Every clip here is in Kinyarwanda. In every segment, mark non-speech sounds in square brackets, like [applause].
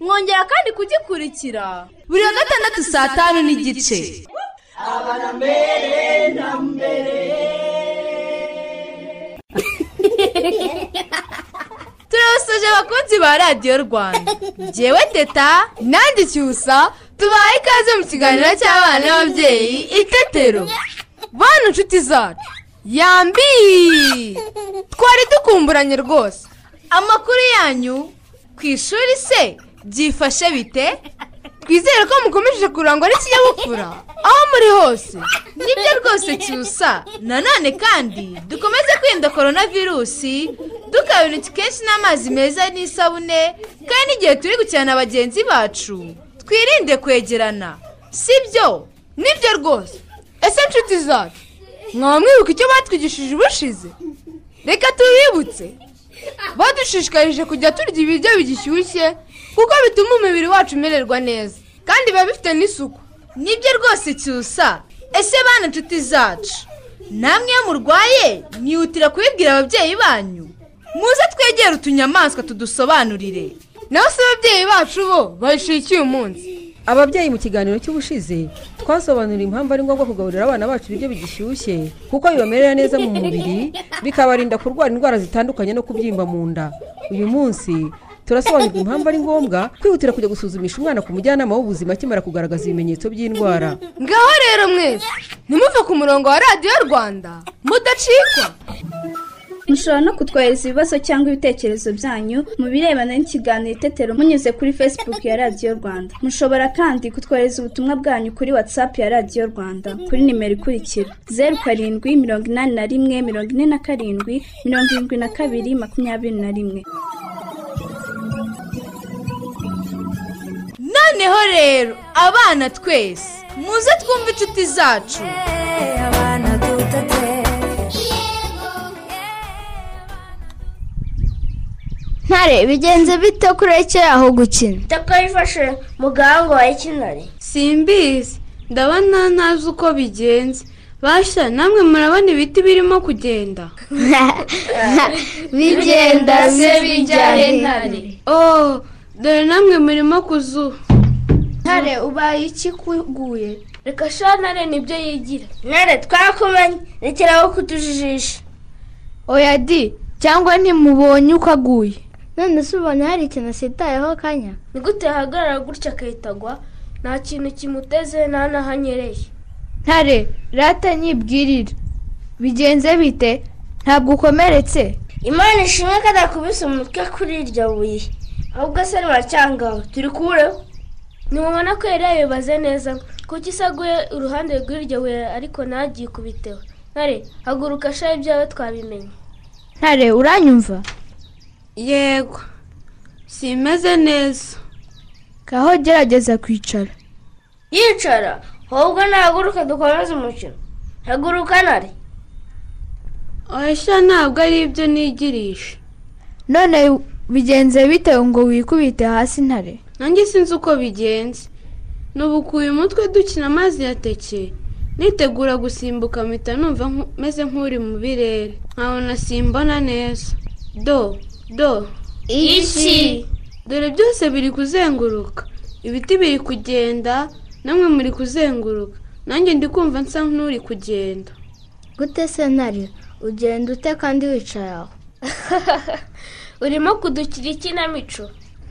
Mwongera kandi kugikurikira. Buri wa gatandatu saa tanu n'igice. [laughs] Turabasoje abakunzi ba radiyo rwanda. Ngewe teta nanjye cyusa tubaye ikaze mu kiganiro cy'abana n'ababyeyi itetero bana inshuti zacu. Yambi! Twari dukumburanye rwose. Amakuru yanyu ku ishuri se. Byifashe bite? Twizere ko mukomeje kurangwa n'ikinyabupfura. Aho muri hose. Nibyo rwose cyusa. Nanone kandi dukomeze kwirinda korona virusi dukaraba intoki kenshi n'amazi meza n'isabune kandi n'igihe turi gukina na bagenzi bacu twirinde kwegerana. Sibyo? Nibyo rwose. Ese inshuti zacu? Mwaba mwibuka icyo batwigishije ubushize? Reka tubibutse badushishikarije kujya turya ibiryo bigishyushye kuko bituma umubiri wacu umererwa neza. Kandi biba bifite n'isuku. Nibyo rwose cyusa. Ese bana inshuti zacu? Namwe iyo murwaye mwihutira kubibwira ababyeyi banyu? Muze twegere utunyamaswa tudusobanurire. Naho se ababyeyi bacu bo bahishuye iki uyu munsi? Ababyeyi mu kiganiro cy'ubushize twasobanuriye impamvu ari ngombwa kugaburira abana bacu ibiryo bigishyushye kuko bibamerera neza mu mubiri bikabarinda kurwara indwara zitandukanye no kubyimba mu nda. Uyu munsi turasobanurira impamvu ari ngombwa kwihutira kujya gusuzumisha umwana ku mujyanama w'ubuzima akimara kugaragaza ibimenyetso by'indwara. Ngaho rero mwese ntimuve ku murongo wa radiyo rwanda. Mudacikwa. Mushobora no kutwohereza ibibazo cyangwa ibitekerezo byanyu mu birebana n'ikiganiro itetero munyuze kuri facebook ya radiyo rwanda. Mushobora kandi kutwohereza ubutumwa bwanyu kuri whatsapp ya radiyo rwanda kuri nimero ikurikira zeru karindwi mirongo inani na rimwe mirongo ine na karindwi mirongo irindwi na kabiri makumyabiri na rimwe. Noneho rero abana twese muze twumve inshuti zacu. Ntare bigenze bite ko urekeye aho gukina? Takayifashe mu gahanga wa ikinari simbizi ndabona ntazi uko bigenze. Bashya namwe murabona ibiti birimo kugenda? [laughs] Bigenda se bijya he oh dore namwe murimo kuzuba ntare ubaye iki kuguye reka shanare ni byo yigira. Ntare twarakumenye rekeraho kutujijisha. Oya di cyangwa ntimubonye uko aguye? None se ubona hari ikintu asitayeho kanya ni gute yahagarara gutya akahitagwa nta kintu kimuteze nta n'aho anyereye. Ntare rata nyibwirira bigenze bite? Ntabwo ukomeretse? Imana ishimwe ko adakubise umutwe kuri iryo buye. Ahubwo se ntiwacyangawe turi kuwureho ntimubona ko yari yabibaze neza? Kuko isaguye uruhande rw'iryo buye ariko ntabyikubiteho ntare haguruka shaho ibyawe twabimenye. Ntare uranyumva? Yego. Simeze neza. Kaho gerageza kwicara. Yicara? Ahubwo nahaguruka dukomeze umukino. Haguruka ntare oya ntabwo ari ibyo nigirisha. None bigenze bite ngo wikubite hasi ntare? Nanjye sinzi uko bigenze. Nubukuye umutwe dukina amazi yateke nitegura gusimbuka mpita numva meze nk'uri mu birere. Nkabona simbona neza. Do do. Iki? Dore byose biri kuzenguruka. Ibiti biri kugenda namwe muri kuzenguruka. Nanjye ndi kumva nsa nk'uri kugenda. Gute se ntare ugenda ute kandi wicaye aho? [laughs] Urimo kudukira ikinamico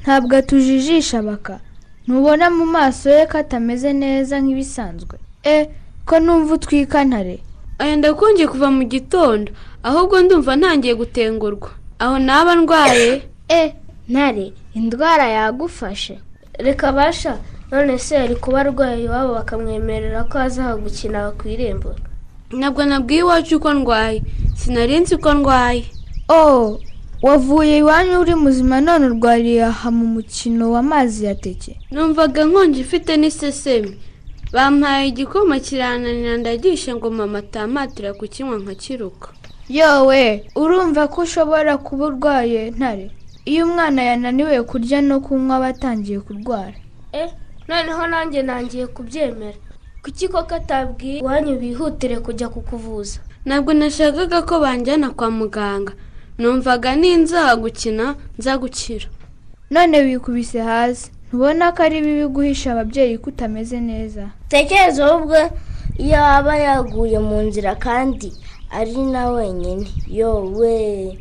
ntabwo atujijisha baka. Ntubona mu maso ye ko atameze neza nk'ibisanzwe. E ko numva utwika ntare. Aya ndakonje kuva mu gitondo ahubwo ndumva ntangiye gutengurwa. Aho naba ndwaye? E ntare indwara yagufashe. Reka basha none se yari kuba arwaye iwabo bakamwemerera ko azaha gukina ku irembo ntabwo nabwiye iwacu uko ndwaye. Sinari nzi ko ndwaye. Oh wavuye iwanyu uri muzima none urwariye aha mu mukino w'amazi ya teke. Numvaga nkonje ifite n'isesemi. Bampaye igikoma kirananira ndagisha ngo mama atamatira kukinywa nkakiruka. Yowe urumva ko ushobora kuba urwaye ntare? Iyo umwana yananiwe kurya no kunywa aba atangiye kurwara. Eh noneho nanjye nangiye kubyemera. Kuki koko atabwiye? Iwanyu bihutire kujya kukuvuza. Ntabwo nashakaga ko banjyana kwa muganga. Numvaga ninzaha gukina nzagukira. None wikubise hasi. Ntubona ko ari bibi guhisha ababyeyi ko utameze neza. Tekereza ahubwo iyo aba yaguye mu nzira kandi ari na wenyine. Yowe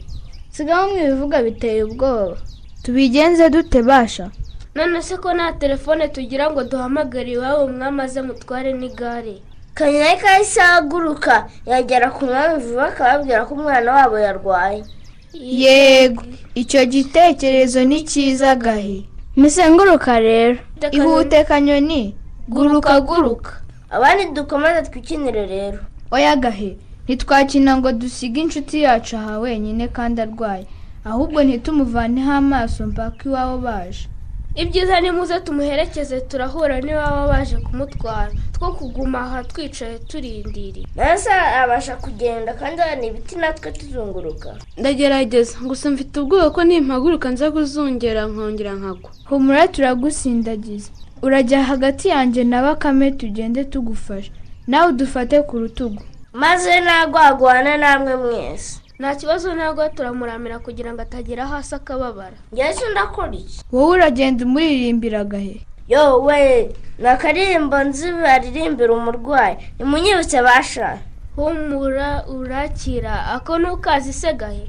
sigaho mwibivuga biteye ubwoba. Tubigenze dute basha? None se ko nta telefone tugira ngo duhamagare iwabo mwamaze mutware n'igare? Kanyari kahise ahaguruka yagera ku mwami vuba akababwira ko umwana wabo yarwaye. Yego icyo gitekerezo ni cyiza gahe musenguruka rero. Ihute kanyoni guruka guruka. Abandi dukomeze twikinire rero. Oya gahe ntitwakina ngo dusige inshuti yacu aha wenyine kandi arwaye. Ahubwo ntitumuvaneho amaso mpaka iwabo baje. Ibyiza ni muze tumuherekeze turahura n'iwaba baje kumutwara. Two kuguma aha twicaye turindiriye. Nasa abasha kugenda kandi hari ibiti natwe tuzunguruka. Ndagerageza gusa mfite ubwoba ko nimpaguruka nza kuzungera nkongera nkagwa. Humura turagusindagiza. Urajya hagati yanjye na bakame tugende tugufasha nawe udufate ku rutugu. Maze nagwagwana namwe mwese. Nta kibazo ntabwo turamuramira kugira ngo atagera hasi akababara. Ngeze ndakora iki? Wowe uragenda umuririmbira gahe yowe ni akaririmbo nzi baririmbira umurwayi. Nimunyibutse basha. Humura urakira. Ako ntukazi se gahe?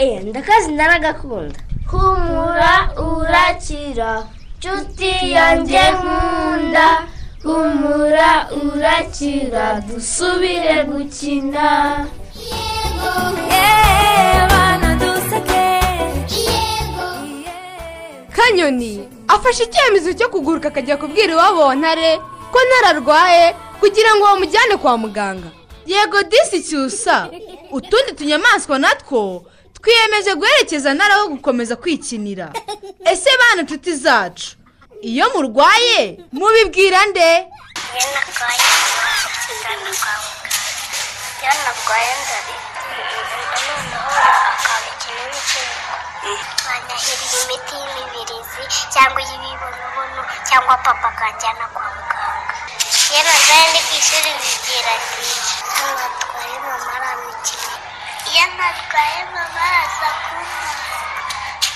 Eee ndakazi ndanagakunda humura urakira. Nshuti yanjye nkunda. Humura urakira. Dusubire gukina. Kanyoni afashe icyemezo cyo kuguruka akajya kubwira iwabo wa ntare ko ntare arwaye kugira ngo bamujyane kwa muganga. Yego disi cyusa utundi tunyamaswa natwo twiyemeje guherekeza ntare aho gukomeza kwikinira. Ese bana inshuti zacu? Iyo murwaye mubibwira nde? Iyo narwaye nzana kwa muganga. Iyo narwaye ndarira. Noneho akaba ikinini cy'uko banyahiriye imiti y'imibirizi cyangwa iy'ibibonobono cyangwa papa akanjyana kwa muganga iyo narwaye ndi ku ishuri byinshi iyo narwaye mama aramikina iyo narwaye mama araza kumpa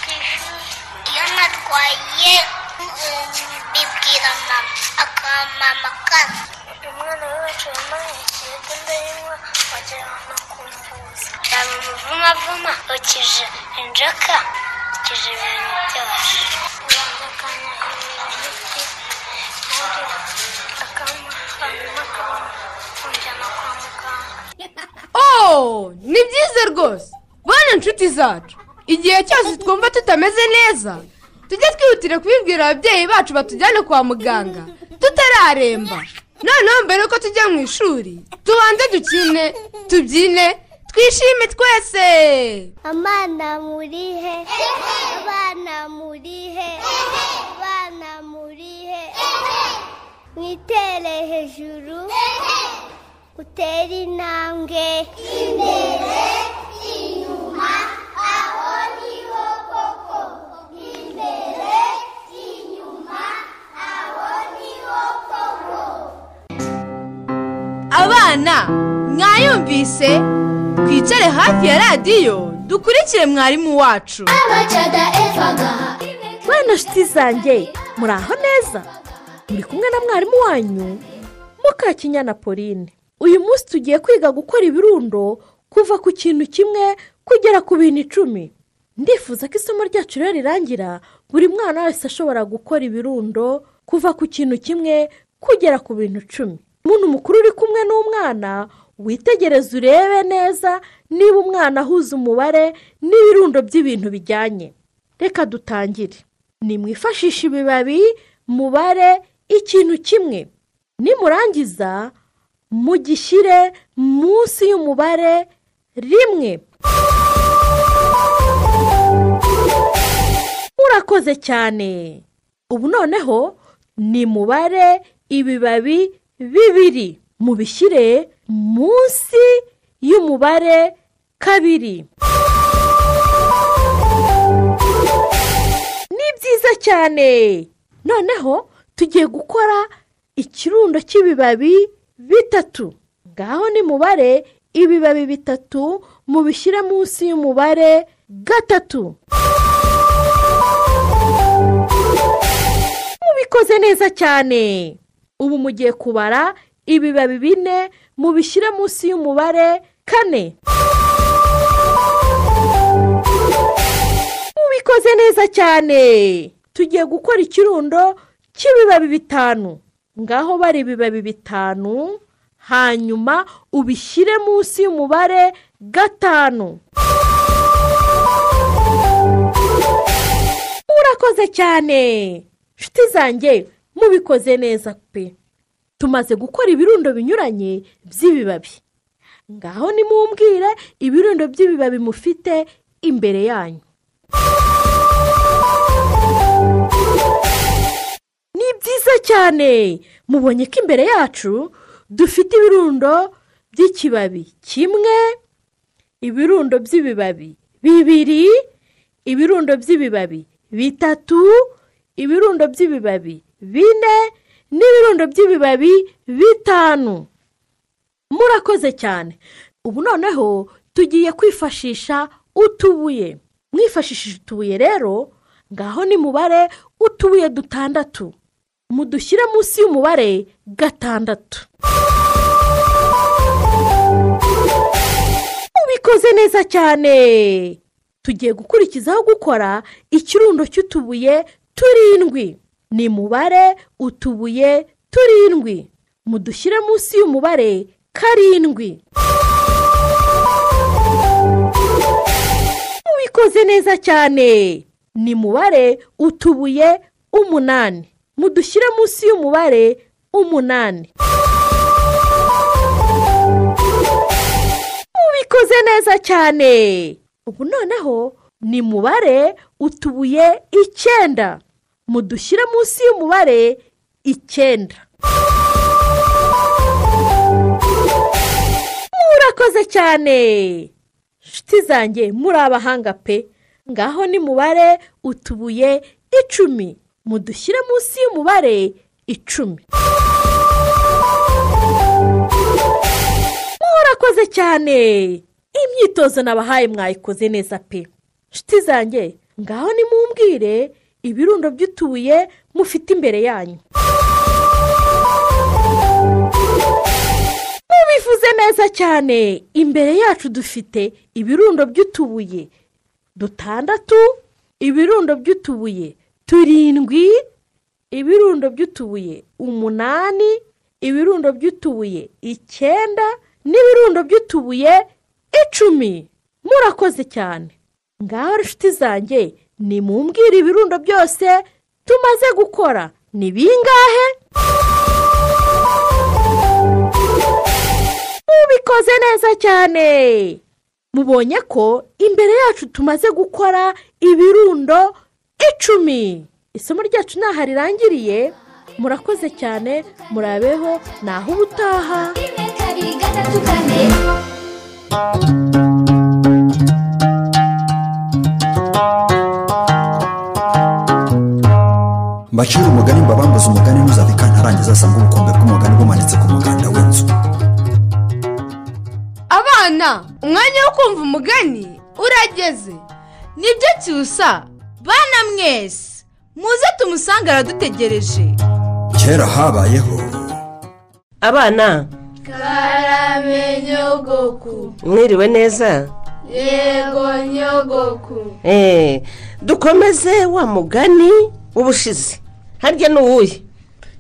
ku ishuri iyo narwaye bibwira mama akampa amakara umwana we bacurama ikirego ndayinywa wagira ngo yaba umuvumavuma ukije inzoka ukije ibintu byose oh ni byiza rwose bana inshuti zacu igihe cyose twumva tutameze neza tujye twihutire kubibwira ababyeyi bacu batujyane kwa muganga tutararemba noneho mbere yuko tujya mu ishuri tubanze dukine tubyine twishime twese! Abana muri he? Abana muri he? Abana muri he? Mwitere hejuru. Utere intambwe imbere inyuma. Aho ni ho koko. Imbere inyuma. Aho ni ho koko. Abana mwayumvise? Twicare hafi ya radiyo dukurikire mwarimu wacu. Bana nshuti zanjye muri aho neza? Muri kumwe na mwarimu wanyu mukakinyana pauline. Uyu munsi tugiye kwiga gukora ibirundo kuva ku kintu kimwe kugera ku bintu icumi. Ndifuza ko isomo ryacu rero rirangira buri mwana wese ashobora gukora ibirundo kuva ku kintu kimwe kugera ku bintu icumi. Umuntu mukuru uri kumwe n'umwana witegereze urebe neza niba umwana ahuza umubare n'ibirundo by'ibintu bijyanye. Reka dutangire. Nimwifashishe ibibabi mubare ikintu kimwe. Nimurangiza mugishyire munsi y'umubare rimwe. Murakoze cyane. Ubu noneho nimubare ibibabi bibiri. Mubishyire munsi y'umubare kabiri. Ni byiza cyane. Noneho tugiye gukora ikirundo cy'ibibabi bitatu. Ngaho nimubare ibibabi bitatu mubishyire munsi y'umubare gatatu. Mubikoze neza cyane. Ubu mugiye kubara ibibabi bine mubishyire munsi y'umubare kane. Mubikoze neza cyane. Tugiye gukora ikirundo cy'ibibabi bitanu. Ngaho bari ibibabi bitanu hanyuma ubishyire munsi y'umubare gatanu. Urakoze cyane. Nshuti zanjye mubikoze neza pe. Tumaze gukora ibirundo binyuranye by'ibibabi. Ngaho nimumbwire ibirundo by'ibibabi mufite imbere yanyu. Ni byiza cyane mubonye ko imbere yacu dufite ibirundo by'ikibabi. Kimwe ibirundo by'ibibabi bibiri ibirundo by'ibibabi bitatu ibirundo by'ibibabi bine n'ibirundo by'ibibabi bitanu. Murakoze cyane. Ubu noneho tugiye kwifashisha utubuye. Mwifashishije utubuye rero ngaho nimubare utubuye dutandatu. Mudushyire munsi y'umubare gatandatu. Ubikoze neza cyane. Tugiye gukurikizaho gukora ikirundo cy'utubuye turindwi. Ni mubare utubuye turindwi. Mudushyire munsi y'umubare karindwi. Mubikoze neza cyane. Ni mubare utubuye umunani. Mudushyire munsi y'umubare umunani. Mubikoze neza cyane. Ubu noneho ni mubare utubuye icyenda. Mudushyire munsi y'umubare icyenda. Murakoze cyane. Nshuti zanjye muri abahanga pe. Ngaho ni mubare utubuye icumi. Mudushyire munsi y'umubare icumi. Murakoze cyane. Imyitozo nabahaye mwayikoze neza pe. Nshuti zanjye ngaho nimumbwire ibirundo by'utubuye mufite imbere yanyu. Mubivuze neza cyane imbere yacu dufite ibirundo by'utubuye dutandatu ibirundo by'utubuye turindwi ibirundo by'utubuye umunani ibirundo by'utubuye icyenda n'ibirundo by'utubuye icumi. Murakoze cyane. Ngaho inshuti zanjye nimumbwire ibirundo byose tumaze gukora. Ni bingahe? Mubikoze neza cyane. Mubonye ko imbere yacu tumaze gukora ibirundo icumi. Isomo ryacu ntaho rirangiriye. Murakoze cyane. Murabeho. Naho ubutaha. Mbacire umugani mbabambuze umugani ntuzave kantarangiza asanga ubukombe bw'umugani bumanitse ku muganda w'inzu. Abana umwanya wo kumva umugani urageze. Nibyo cyusa bana mwese muze tumusange aradutegereje. Kera habayeho. Abana karamenyogoku mwiriwe neza? Yego nyogoku. Eh, dukomeze wa mugani w'ubushize. Harya ni uwuhe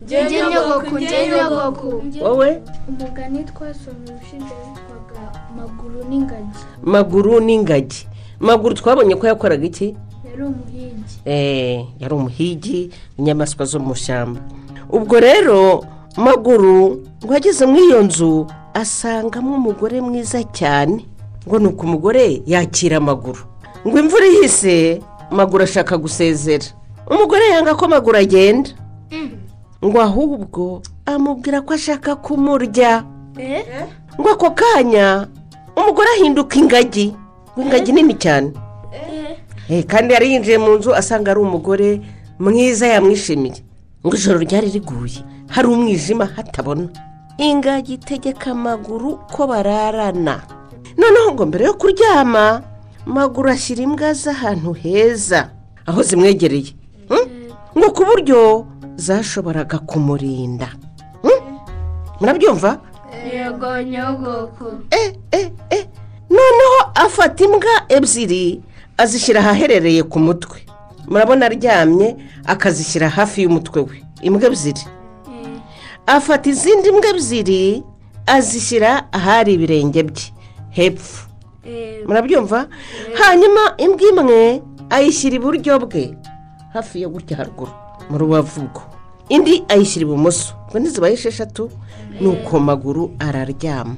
njye nyogoku njye nyogoku wowe? Umugani twasomye ushinzwe witwaga maguru n'ingagi. Maguru n'ingagi. Maguru twabonye ko yakoraga iki? Yari umuhigi. Eh, yari umuhigi inyamaswa zo mu ishyamba ubwo rero maguru ngo ageze muri iyo nzu asangamo umugore mwiza cyane. Ngo ni uko umugore yakira amaguru ngo imvura ihise maguru ashaka gusezera. Umugore yanga ko maguru agenda. Ngo ahubwo amubwira ko ashaka kumurya. Ngo ako kanya umugore ahinduka ingagi. Ngo ingagi nini cyane. Eh, kandi yari yinjiye mu nzu asanga ari umugore mwiza yamwishimiye. Ngo ijoro ryari riguye. Hari umwijima hatabona. Ingagi itegeka amaguru ko bararana. Noneho ngo mbere yo kuryama maguru ashyira imbwa z'ahantu heza. Aho zimwegereye? Ngo ku buryo zashoboraga kumurinda. Hmm? murabyumva? Yego nyogoku. Noneho afata imbwa ebyiri azishyira ahaherereye ku mutwe. Murabona aryamye akazishyira hafi y'umutwe we. Imbwa ebyiri. Afata izindi mbwa ebyiri azishyira ahari ibirenge bye. Hepfo murabyumva? Hanyuma imbwa imwe ayishyira iburyo bwe. Hafi yo gutya haruguru mu rubavu rwo indi ayishyira ibumoso ngo ntizibaye esheshatu ni uko maguru araryama.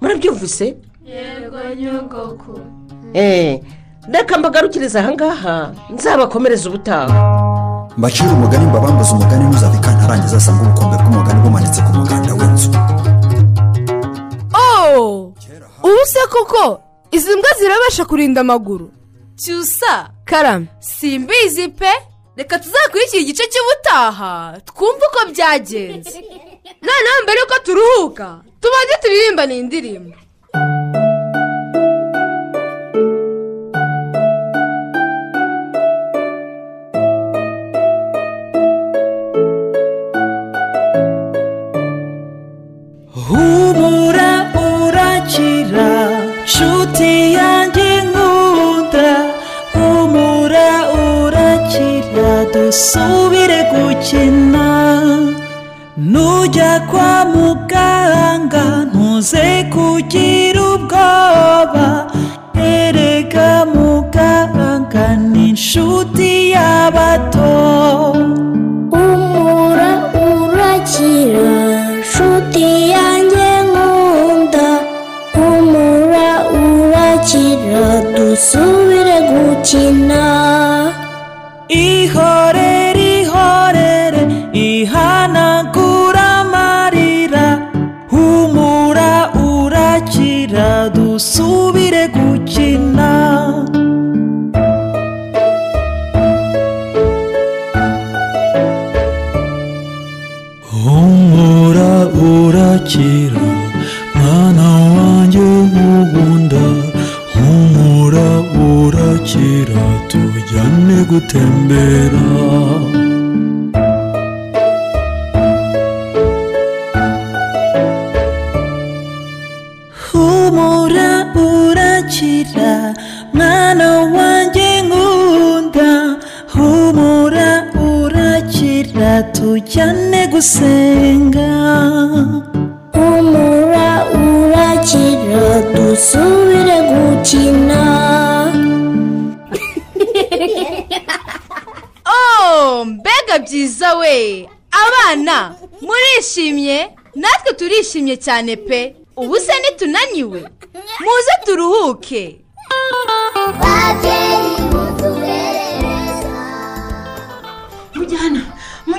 Murabyumvise? Yego nyogoku. Eee reka mbagarukiriza ahangaha nzabakomereza ubutaha. Mbacira umugani mbabambuze umugani ntuzave kantarangiza asanga ubukombe bw'umugani bumanitse ku muganda w'inzu. Oh! Ubu se koko izi mbwa zirabasha kurinda amaguru. Cyusa. Karame simbizi pe. Reka tuzakurikire igice cy'ubutaha. Twumve uko byagenze. [laughs] Noneho mbere yuko turuhuka. Tubanze turirimbane iyi ndirimbo tujyane gusenga. Humura urakira dusubire gukina. [laughs] Oh mbega byiza we. Abana murishimye? Natwe turishimye cyane pe. Ubu se nitunaniwe? Muze turuhuke.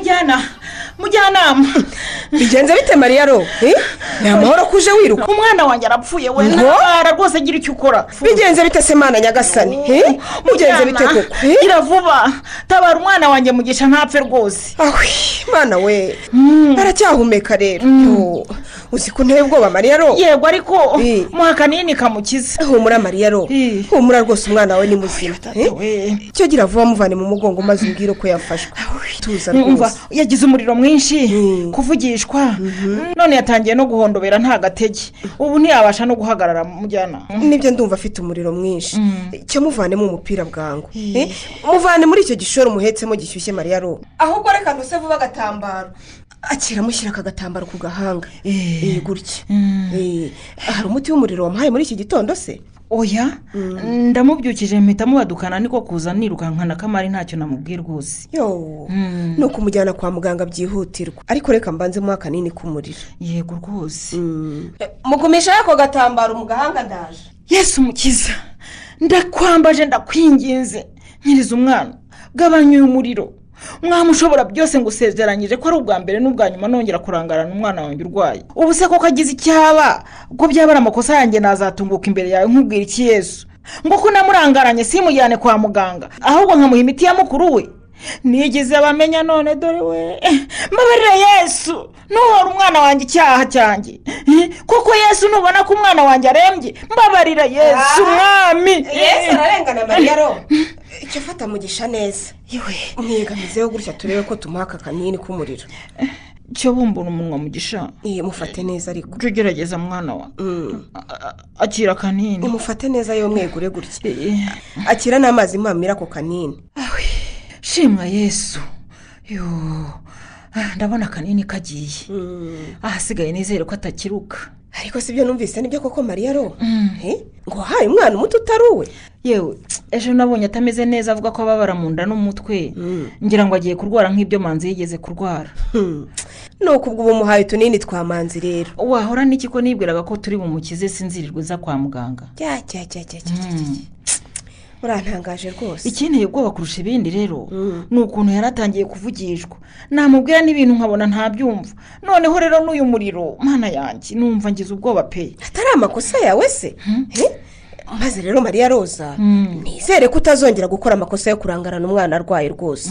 Mujyana mujyanama. Bigenze bite mariya ro? Eh? ni amahoro ko uje wiruka umwana wanjye arapfuye we ntabara rwose gira icyo ukora. Bigenze bite se mana nyagasani? Eh? mugenze bite koko? Eh? gira vuba. Tabara umwana wanjye mugisha ntapfe rwose. Mana we. Aracyahumeka rero. Yo, uzi ko nteye ubwoba mariya ro? Yego ariko muha akanini kamukiza. Humura mariya ro. Humura rwose umwana wawe ni muzima. Eh? cyo gira vuba muvane mu mugongo maze umbwire ko yafashwe. Yagize umuriro mwinshi kuvugishwa. None yatangiye no guhondobera nta gatege. Ubu ntiyabasha no guhagarara mujyana. Nibyo ndumva afite umuriro mwinshi. Cyo muvanemo umupira bwangu. Eh? muvane muri icyo gishoro muhetsemo gishyushye mariya ro. Ahubwo reka ntuse vuba agatambaro. Akira mushyira aka gatambaro ku gahanga. Eh, gutya. Eh, hari umuti w'umuriro wamuhaye muri iki gitondo se? Oya? Ndamubyukije mpita mubadukana niko kuza nirukankana kamari ntacyo namubwiye rwose. Yo ni ukumujyana kwa muganga byihutirwa. Ariko reka mbanze muha akanini k'umuriro yego rwose. Mugumisha ako gatambaro mu gahanga ndaje. Yesu umukiza ndakwambaje ndakwinginze. Nyiriza umwana gabanya uyu muriro. Mwaba ushobora byose ngo usezeranyije ko ari ubwa mbere n'ubwa nyuma nongera kurangarana umwana wanjye urwaye. Ubu se koko agize icyaba? Ubwo byaba ari amakosa yanjye nazatunguka imbere yawe nkubwira iki yesu? Ngo ko namurangaranye simujyane kwa muganga ahubwo nkamuha imiti ya mukuru we? Nigeze bamenya none dore we. Mbabarira yesu ntuhore umwana wanjye icyaha cyanjye. Kuko yesu nubona ko umwana wanjye arembye? Mbabarira yesu mwami. Yesu ararengana mariya ro icyo fata mugisha neza. Mwegamizeho gutya turebe ko tumuha aka kanini k'umuriro. Cyo bumbura umunwa mugisha. Iyi mufate neza ariko. Ujye ugerageza mwana wa. Akira kanini. Mufate neza yo mwegure gutya. Akira n'amazi mpamira ako kanini. Shimwa yesu. Ah, ndabona akanini kagiye. Ahasigaye nizere ko atakiruka. Ariko si byo numvise ni byo koko mariya ro? Eh, ngo wahaye umwana umuti utari uwe. Yewe ejo nabonye atameze neza avuga ko ababara mu nda n'umutwe. Ngira ngo agiye kurwara nk'ibyo manzi yigeze kurwara. Ni uko ubwo uba umuhaye utunini twa manzi rero. Wahora n'iki ko nibwiraga ko turi bumukize sinzirirwe uza kwa muganga? Urantangaje rwose. Ikinteye ubwoba kurusha ibindi rero ni ukuntu yari atangiye kuvugishwa. Namubwira n'ibintu nkabona ntabyumva. Noneho rero n'uyu muriro mana yanjye numva ngize ubwoba pe. Atari amakosa yawe se? Eh? maze rero mariya roza nizere ko utazongera gukora amakosa yo kurangarana umwana arwaye rwose.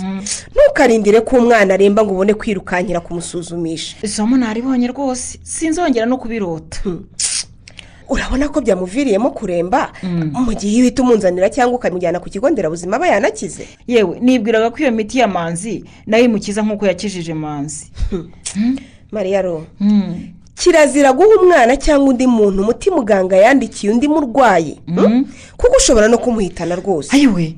Ntukarindire ko umwana aremba ngo ubone kwirukankira kumusuzumisha. Isomo naribonye rwose? Sinzongera no kubirota. Urabona ko byamuviriyemo kuremba mu gihe iyo uhita umunzanira cyangwa ukamujyana ku kigo nderabuzima aba yanakize. Yewe nibwiraga ko iyo miti ya manzi na yo imukiza nk'uko yakijije manzi. Mariya ro kirazira guha umwana cyangwa undi muntu umuti muganga yandikiye undi murwayi? Kuko ushobora no kumuhitana rwose. Ayiwe?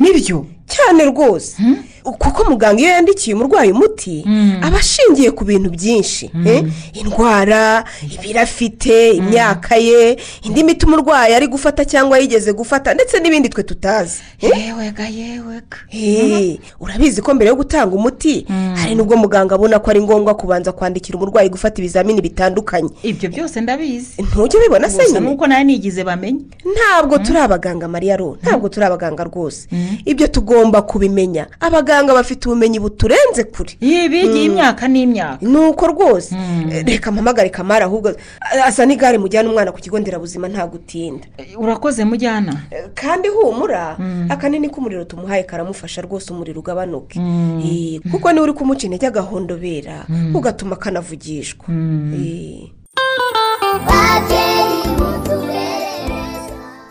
Nibyo? Cyane rwose. Kuko muganga iyo yandikiye umurwayi umuti aba ashingiye ku bintu byinshi eh? indwara ibiro afite imyaka ye indi miti umurwayi ari gufata cyangwa yigeze gufata ndetse n'ibindi twe tutazi yewega yewega Eh, urabizi ko mbere yo gutanga umuti hari n'ubwo muganga abona ko ari ngombwa kubanza kwandikira umurwayi gufata ibizamini bitandukanye. Ibyo byose ndabizi. Ntujya ubibona se nyine? nuko nawe nigize bamenye. Ntabwo turi abaganga mariya ro. Ntabwo turi abaganga rwose. Ibyo tugomba kubimenya. Abaganga bafite ubumenyi buturenze kure. Bigiye imyaka n'imyaka. Ni uko rwose reka mpamagare kamara ahubwo asa n'igare mujyana umwana ku kigo nderabuzima nta gutinda urakoze mujyana. Kandi humura akanini k'umuriro tumuhaye karamufasha rwose umuriro ugabanuke Eh, kuko ni we uri kumuca intege agahondobera ugatuma akanavugishwa Eh.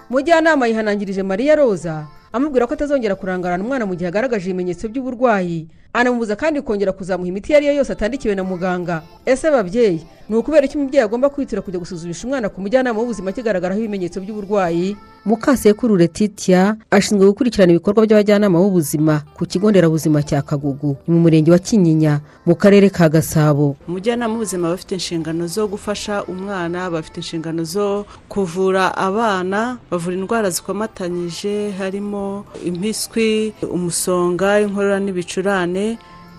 mujyanama yihanangirije mariya roza. Amubwira ko atazongera kurangarana umwana mu gihe agaragaje ibimenyetso by'uburwayi. Anamubuza kandi kongera kuzamuha imiti iyo ari yo yose atandikiwe na muganga. Ese babyeyi ni ukubera ko umubyeyi agomba kwihutira kujya gusuzumisha umwana ku mujyanama w'ubuzima kigaragaraho ibimenyetso by'uburwayi? Mukasekuru letitia ashinzwe gukurikirana ibikorwa by'abajyanama b'ubuzima ku kigo nderabuzima cya kagugu mu murenge wa kinyinya mu karere ka gasabo. Umujyanama w'ubuzima bafite inshingano zo gufasha umwana bafite inshingano zo kuvura abana bavura indwara zikomatanyije harimo impiswi umusonga inkorora n'ibicurane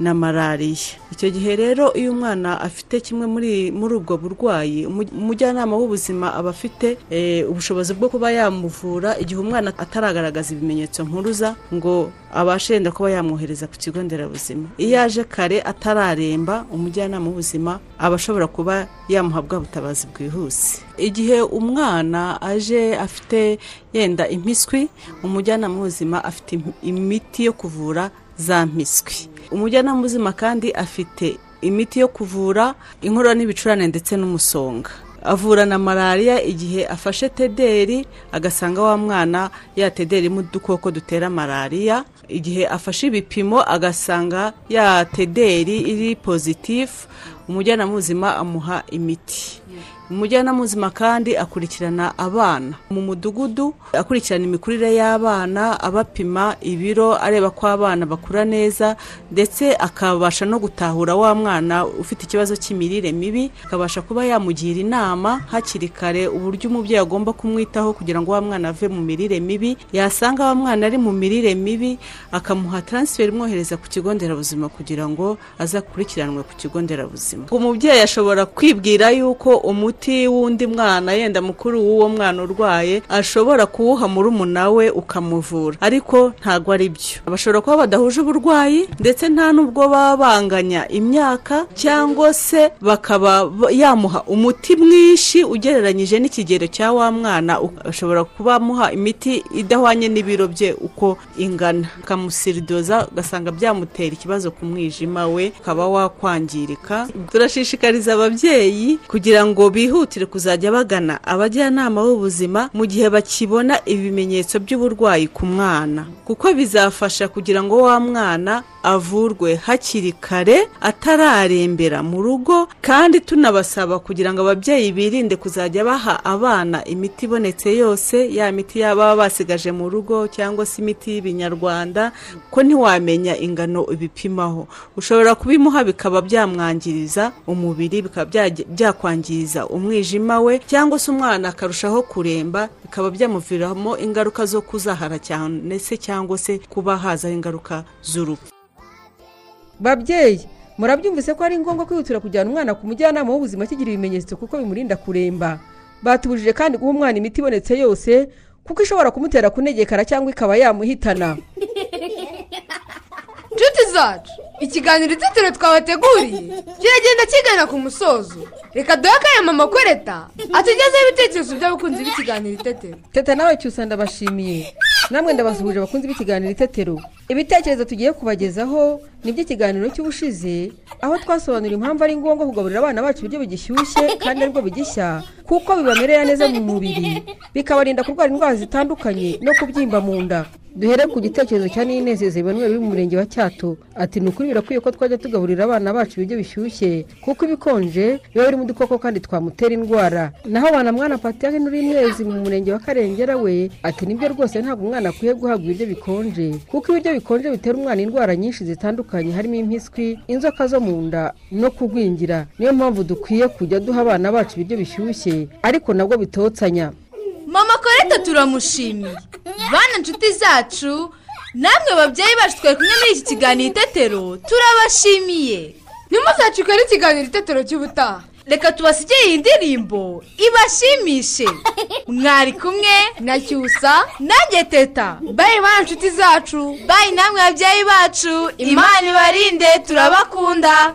na malariya icyo gihe rero iyo umwana afite kimwe muri muri ubwo burwayi umu- umujyanama w'ubuzima aba afite eh, ubushobozi bwo kuba yamuvura igihe umwana ataragaragaza ibimenyetso mpuruza ngo abashe yenda kuba yamwohereza ku kigo nderabuzima. Iyo aje kare atararemba umujyanama w'ubuzima aba ashobora kuba yamuha bwa butabazi bwihuse. Igihe umwana aje afite yenda impiswi umujyanama w'ubuzima afite im- imiti yo kuvura za mpiswi umujyanama w'ubuzima kandi afite imiti yo kuvura inkorora n'ibicurane ndetse n'umusonga. Avura na malariya igihe afashe tederi agasanga wa mwana ya tederi irimo udukoko dutera malariya. Igihe afashe ibipimo agasanga ya tederi iri pozitifu umujyanama w'ubuzima amuha imiti. Umujyanama w'ubuzima kandi akurikirana abana. Mu mudugudu akurikirana imikurire y'abana abapima ibiro areba ko abana bakura neza ndetse akabasha no gutahura wa mwana ufite ikibazo cy'imirire mibi akabasha kuba yamugira inama hakiri kare uburyo umubyeyi agomba kumwitaho kugira ngo wa mwana ave mu mirire mibi. Yasanga wa mwana ari mu mirire mibi akamuha taransiferi imwohereza ku kigo nderabuzima kugira ngo aze akurikiranwe ku kigo nderabuzima. Umubyeyi ashobora kwibwira yuko umuti w'undi mwana yenda mukuru w'uwo mwana urwaye ashobora kuwuha murumuna we ukamuvura. Ariko ntabwo ari byo. Bashobora kuba badahuje uburwayi ndetse nta n'ubwo baba banganya imyaka cyangwa se bakaba ba- yamuha umuti mwinshi ugereranyije n'ikigero cya wa mwana ashobora kuba amuha imiti idahwanye n'ibiro bye uko ingana. Akamusiridoza ugasanga byamutera ikibazo ku mwijima we ukaba wakwangirika. Turashishikariza ababyeyi kugira ngo bihutire kuzajya bagana abajyanama b'ubuzima mu gihe bakibona ibimenyetso by'uburwayi ku mwana. Kuko bizafasha kugira ngo wa mwana avurwe hakiri kare atararembera mu rugo kandi tunabasaba kugira ngo ababyeyi birinde kuzajya baha abana imiti ibonetse yose ya miti yaba basigaje mu rugo cyangwa se imiti y'ibinyarwanda ko ntiwamenya ingano ibipimaho. Ushobora kubimuha bikaba byamwangiriza umubiri bikaba byakwangiriza umwijima we cyangwa se umwana akarushaho kuremba bikaba byamuviramo ingaruka zo kuzahara cyane se cyangwa se kuba hazaho ingaruka z'urupfu. Babyeyi murabyumvise ko ari ngombwa kwihutira kujyana umwana ku mujyanama w'ubuzima akigira ibimenyetso kuko bimurinda kuremba. Batubujije kandi guha umwana imiti ibonetse yose kuko ishobora kumutera kunegekara cyangwa ikaba yamuhitana. [laughs] zacu. Ikiganiro itetero twabateguriye. Kiragenda kigana ku musozo. Reka duhe akanya mama kwereta. Atugezeho ibitekerezo by'abakunzi b'ikiganiro itetero teta nawe cyusa ndabashimiye. Namwe ndabasuhuje abakunzi b'ikiganiro itetero. Ibitekerezo tugiye kubagezaho ni iby'ikiganiro cy'ubushize aho twasobanura impamvu ari ngombwa kugaburira abana bacu ibiryo bigishyushye kandi ari bwo bigishya kuko bibamerera neza mu mubiri bikabarinda kurwara indwara zitandukanye no kubyimba mu nda. Duhere ku gitekerezo cya ninezeze Emmanuel uri mu murenge wa cyato. Ati ni ukuri birakwiye ko twajya tugaburira abana bacu ibiryo bishyushye kuko ibikonje biba birimo udukoko kandi twamutera indwara. Naho abana mwana patiyake n'uri mwezi mu murenge wa karengera we ati ni byo rwose ntabwo umwana akwiye guhabwa ibiryo bikonje kuko ibiryo bikonje bitera umwana indwara nyinshi zitandukanye harimo impiswi inzoka zo mu nda no kugwingira. Niyo mpamvu dukwiye kujya duha abana bacu ibiryo bishyushye ariko nabwo bitotsanya. Mama koreta turamushimiye. Bana inshuti zacu namwe babyeyi bacu twari kumwe muri iki kiganiro itetero turabashimiye. Ntimuzacikwe n'ikiganiro itetero cy'ubutaha. Reka tubasigire iyi ndirimbo. Ibashimishe. Mwari kumwe na cyusa nanjye teta bayi bana inshuti zacu. Bayi namwe babyeyi bacu. Imana ibarinde turabakunda.